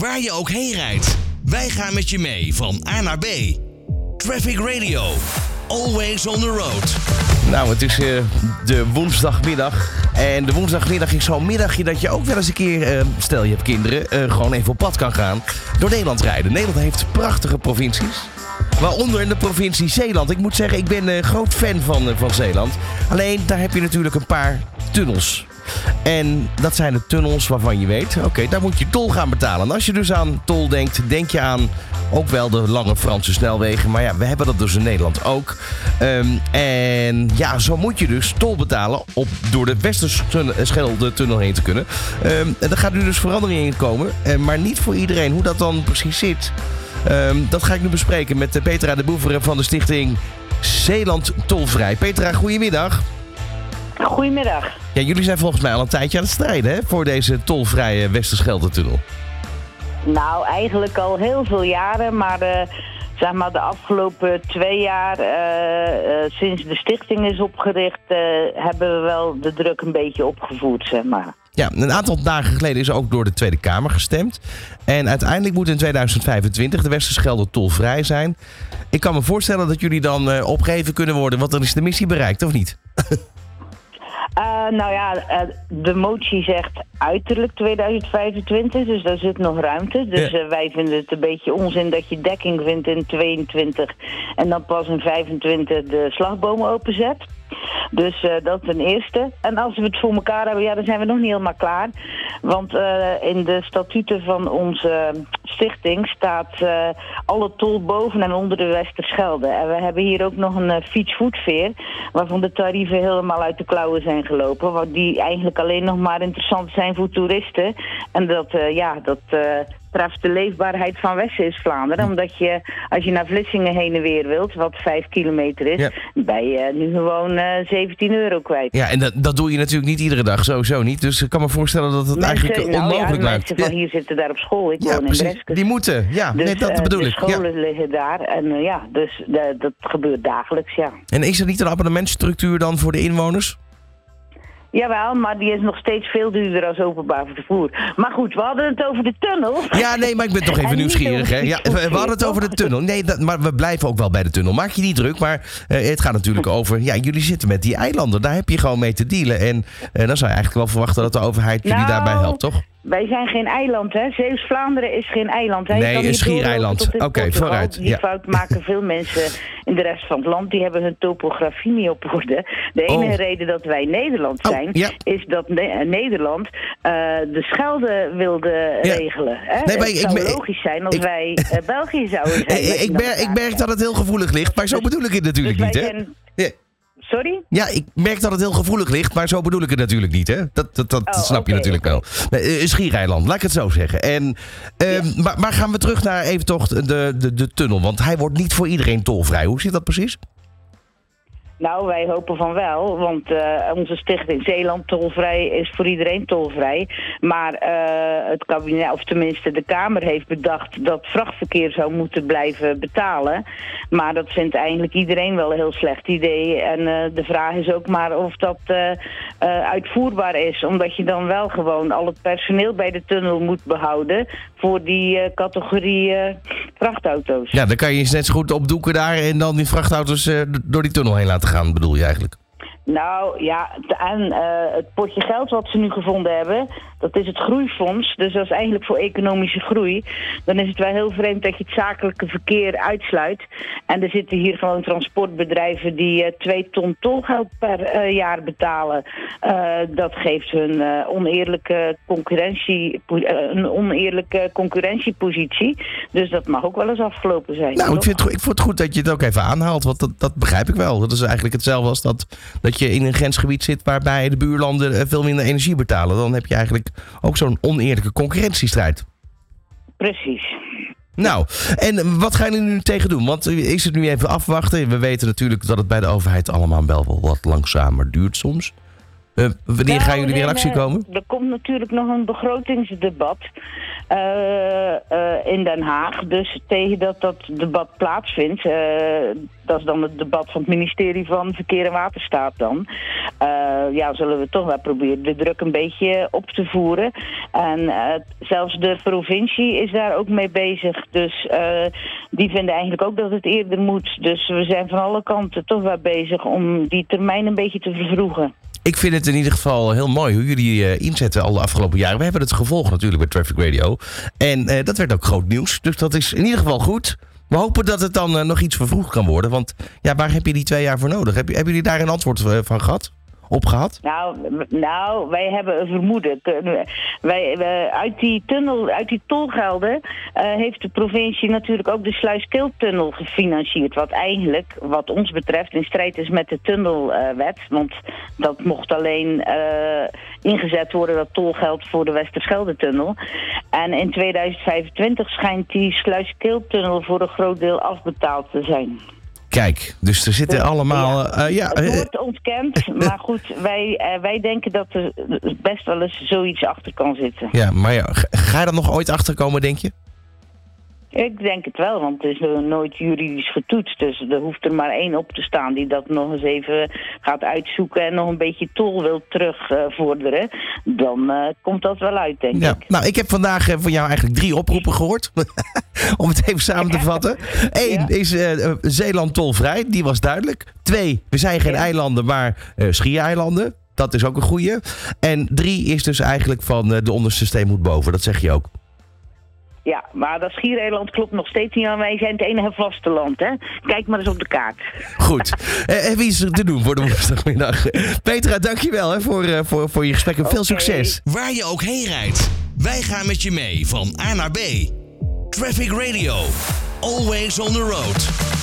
Waar je ook heen rijdt, wij gaan met je mee van A naar B. Traffic Radio, always on the road. Nou, het is eh, de woensdagmiddag. En de woensdagmiddag is zo'n middagje dat je ook wel eens een keer, eh, stel je hebt kinderen, eh, gewoon even op pad kan gaan. Door Nederland rijden. Nederland heeft prachtige provincies. Waaronder de provincie Zeeland. Ik moet zeggen, ik ben een groot fan van, van Zeeland. Alleen, daar heb je natuurlijk een paar tunnels. En dat zijn de tunnels waarvan je weet, oké, daar moet je tol gaan betalen. En als je dus aan tol denkt, denk je aan ook wel de lange Franse snelwegen. Maar ja, we hebben dat dus in Nederland ook. Ehm, en ja, zo moet je dus tol betalen op, door de Westerschelde tunnel heen te kunnen. Ehm, en gaat nu dus verandering in komen. Eh, maar niet voor iedereen. Hoe dat dan precies zit, ehm, dat ga ik nu bespreken met eh, Petra de Boeveren van de stichting Zeeland Tolvrij. Petra, goedemiddag. Goedemiddag. Ja, jullie zijn volgens mij al een tijdje aan het strijden hè, voor deze tolvrije Westerschelde-tunnel. Nou, eigenlijk al heel veel jaren, maar eh, zeg maar de afgelopen twee jaar, eh, eh, sinds de stichting is opgericht, hebben we wel de druk een beetje opgevoerd, zeg maar. Ja, een aantal dagen geleden is er ook door de Tweede Kamer gestemd. En uiteindelijk moet in 2025 de Westerschelde tolvrij zijn. Ik kan me voorstellen dat jullie dan opgeheven kunnen worden, want dan is de missie bereikt, of niet? Eh, nou ja, eh, de motie zegt uiterlijk 2025, dus daar zit nog ruimte. Dus Ja. eh, wij vinden het een beetje onzin dat je dekking vindt in 22 en dan pas in 25 de slagbomen openzet. Dus eh, dat ten eerste. En als we het voor elkaar hebben, ja, dan zijn we nog niet helemaal klaar. Want in de statuten van onze stichting staat eh, alle tol boven en onder de Westerschelde. En we hebben hier ook nog een uh, fietsvoetveer, waarvan de tarieven helemaal uit de klauwen zijn gelopen. Want die eigenlijk alleen nog maar interessant zijn voor toeristen. En dat, eh, ja, dat eh, treft de leefbaarheid van West-Vlaanderen. Omdat je, als je naar Vlissingen heen en weer wilt, wat vijf kilometer is, Ja. ben je nu gewoon eh 17 euro kwijt. Ja, en dat, dat doe je natuurlijk niet iedere dag, sowieso niet. Dus ik kan me voorstellen dat het eigenlijk nou ja, onmogelijk lijkt. mensen van hier zitten daar op school. Ik Ja, woon in precies. Breskes. Die moeten, ja, Dus, nee, dat eh, bedoel de ik. Ja. scholen liggen daar. En eh, ja, dus dat gebeurt dagelijks, ja. En is er niet een abonnementstructuur dan voor de inwoners? Jawel, maar die is nog steeds veel duurder als openbaar vervoer. Maar goed, we hadden het over de tunnel. Ja, nee, maar ik ben toch En even nieuwsgierig. Hè? Ja, we, we hadden het over de tunnel. Nee, dat, maar we blijven ook wel bij de tunnel. Maak je niet druk, maar eh, het gaat natuurlijk over... Ja, jullie zitten met die eilanden. Daar heb je gewoon mee te dealen. En eh, dan zou je eigenlijk wel verwachten dat de overheid jullie Nou, daarbij helpt, toch? Wij zijn geen eiland, hè. Zeeuws-Vlaanderen is geen eiland. Hè. Nee, een schiereiland. Oké, vooruit, Die ja. fout maken veel mensen in de rest van het land. Die hebben hun topografie niet op orde. De enige Oh. reden dat wij Nederland Oh, zijn, ja. is dat Ne- eh, Nederland eh, de Schelde wilde Ja. regelen. Hè? Nee, maar het ik- zou ik- logisch zijn als ik- wij eh, België zouden zijn. Ik, die mer- ik merk dat het heel gevoelig ligt, maar zo bedoel ik het natuurlijk Dus niet, hè? Sorry? Ja, ik merk dat het heel gevoelig ligt, maar zo bedoel ik het natuurlijk niet, hè? Dat, dat, dat Oh, snap je natuurlijk wel. Nee, eh, schiereiland, laat ik het zo zeggen. En, ehm, maar, maar gaan we terug naar even toch de, de, de tunnel, want hij wordt niet voor iedereen tolvrij. Hoe zit dat precies? Nou, wij hopen van wel, want eh, onze stichting Zeeland tolvrij is voor iedereen tolvrij. Maar eh, het kabinet, of tenminste de Kamer, heeft bedacht dat vrachtverkeer zou moeten blijven betalen. Maar dat vindt eigenlijk iedereen wel een heel slecht idee. En eh, de vraag is ook maar of dat uitvoerbaar is, omdat je dan wel gewoon al het personeel bij de tunnel moet behouden voor die categorie vrachtauto's. Ja, dan kan je net zo goed opdoeken daar en dan die vrachtauto's door die tunnel heen laten gaan, bedoel je eigenlijk? Nou ja, en eh, het potje geld wat ze nu gevonden hebben, dat is het groeifonds. Dus dat is eigenlijk voor economische groei. Dan is het wel heel vreemd dat je het zakelijke verkeer uitsluit. En er zitten hier gewoon transportbedrijven die eh, twee ton tolgeld per eh, jaar betalen. Dat geeft hun oneerlijke concurrentie, een oneerlijke concurrentiepositie. Dus dat mag ook wel eens afgelopen zijn. Nou, ik vind, het, ik vond het goed dat je het ook even aanhaalt, want dat, dat begrijp ik wel. Dat is eigenlijk hetzelfde als dat, dat je in een grensgebied zit waarbij de buurlanden eh, veel minder energie betalen. Dan heb je eigenlijk ook zo'n oneerlijke concurrentiestrijd. Precies. Nou, en wat gaan jullie nu tegen doen? Want is het nu even afwachten? We weten natuurlijk dat het bij de overheid allemaal wel wel wat langzamer duurt soms. Eh, wanneer Nou, gaan jullie weer in actie komen? Er komt natuurlijk nog een begrotingsdebat. Eh, eh, in Den Haag. Dus tegen dat dat debat plaatsvindt, eh, dat is dan het debat van het ministerie van Verkeer en Waterstaat dan. eh, ja, zullen we toch wel proberen de druk een beetje op te voeren. En eh, zelfs de provincie is daar ook mee bezig. Dus eh, die vinden eigenlijk ook dat het eerder moet. Dus we zijn van alle kanten toch wel bezig om die termijn een beetje te vervroegen. Ik vind het in ieder geval heel mooi hoe jullie eh, inzetten al de afgelopen jaren. We hebben het gevolgd natuurlijk bij Traffic Radio. En eh, dat werd ook groot nieuws. Dus dat is in ieder geval goed. We hopen dat het dan eh, nog iets vervroegd kan worden. Want ja, waar heb je die twee jaar voor nodig? Hebben jullie daar een antwoord van gehad? Op gehad? Nou, nou, wij hebben een vermoeden. Kunnen- Wij, uit die tunnel, uit die tolgelden eh, heeft de provincie natuurlijk ook de Sluiskiltunnel gefinancierd. Wat eigenlijk, wat ons betreft, in strijd is met de tunnelwet. want dat mocht alleen eh, ingezet worden, dat tolgeld voor de Westerschelde-tunnel. En in 2025 schijnt die Sluiskiltunnel voor een groot deel afbetaald te zijn. Kijk, dus er zitten Dus, allemaal... eh, ja, Het eh, wordt ontkend, maar goed, wij, eh, wij denken dat er best wel eens zoiets achter kan zitten. ja, maar ja, ga- ga je er nog ooit achter komen, denk je? Ik denk het wel, want het is nooit juridisch getoetst. Dus er hoeft er maar één op te staan die dat nog eens even gaat uitzoeken en nog een beetje tol wil terugvorderen. Dan eh, komt dat wel uit, denk Ja. ik. Nou, ik heb vandaag eh, van jou eigenlijk drie oproepen gehoord. Om het even samen te vatten. Eén Ja. is eh, eh, Zeeland tolvrij, die was duidelijk. Twee, we zijn geen Ja. eilanden, maar eh schiereilanden. Dat is ook een goeie. En drie is dus eigenlijk van eh, de onderste steen moet boven. Dat zeg je ook. Ja, maar dat Schiereiland klopt nog steeds niet aan. Wij zijn het enige vasteland, hè. Kijk maar eens op de kaart. Goed. Eh, en wie is er te doen voor de woensdagmiddag? Petra, dankjewel hè, voor, eh, voor, voor je gesprek en veel succes. Waar je ook heen rijdt. Wij gaan met je mee van A naar B. Traffic Radio. Always on the road.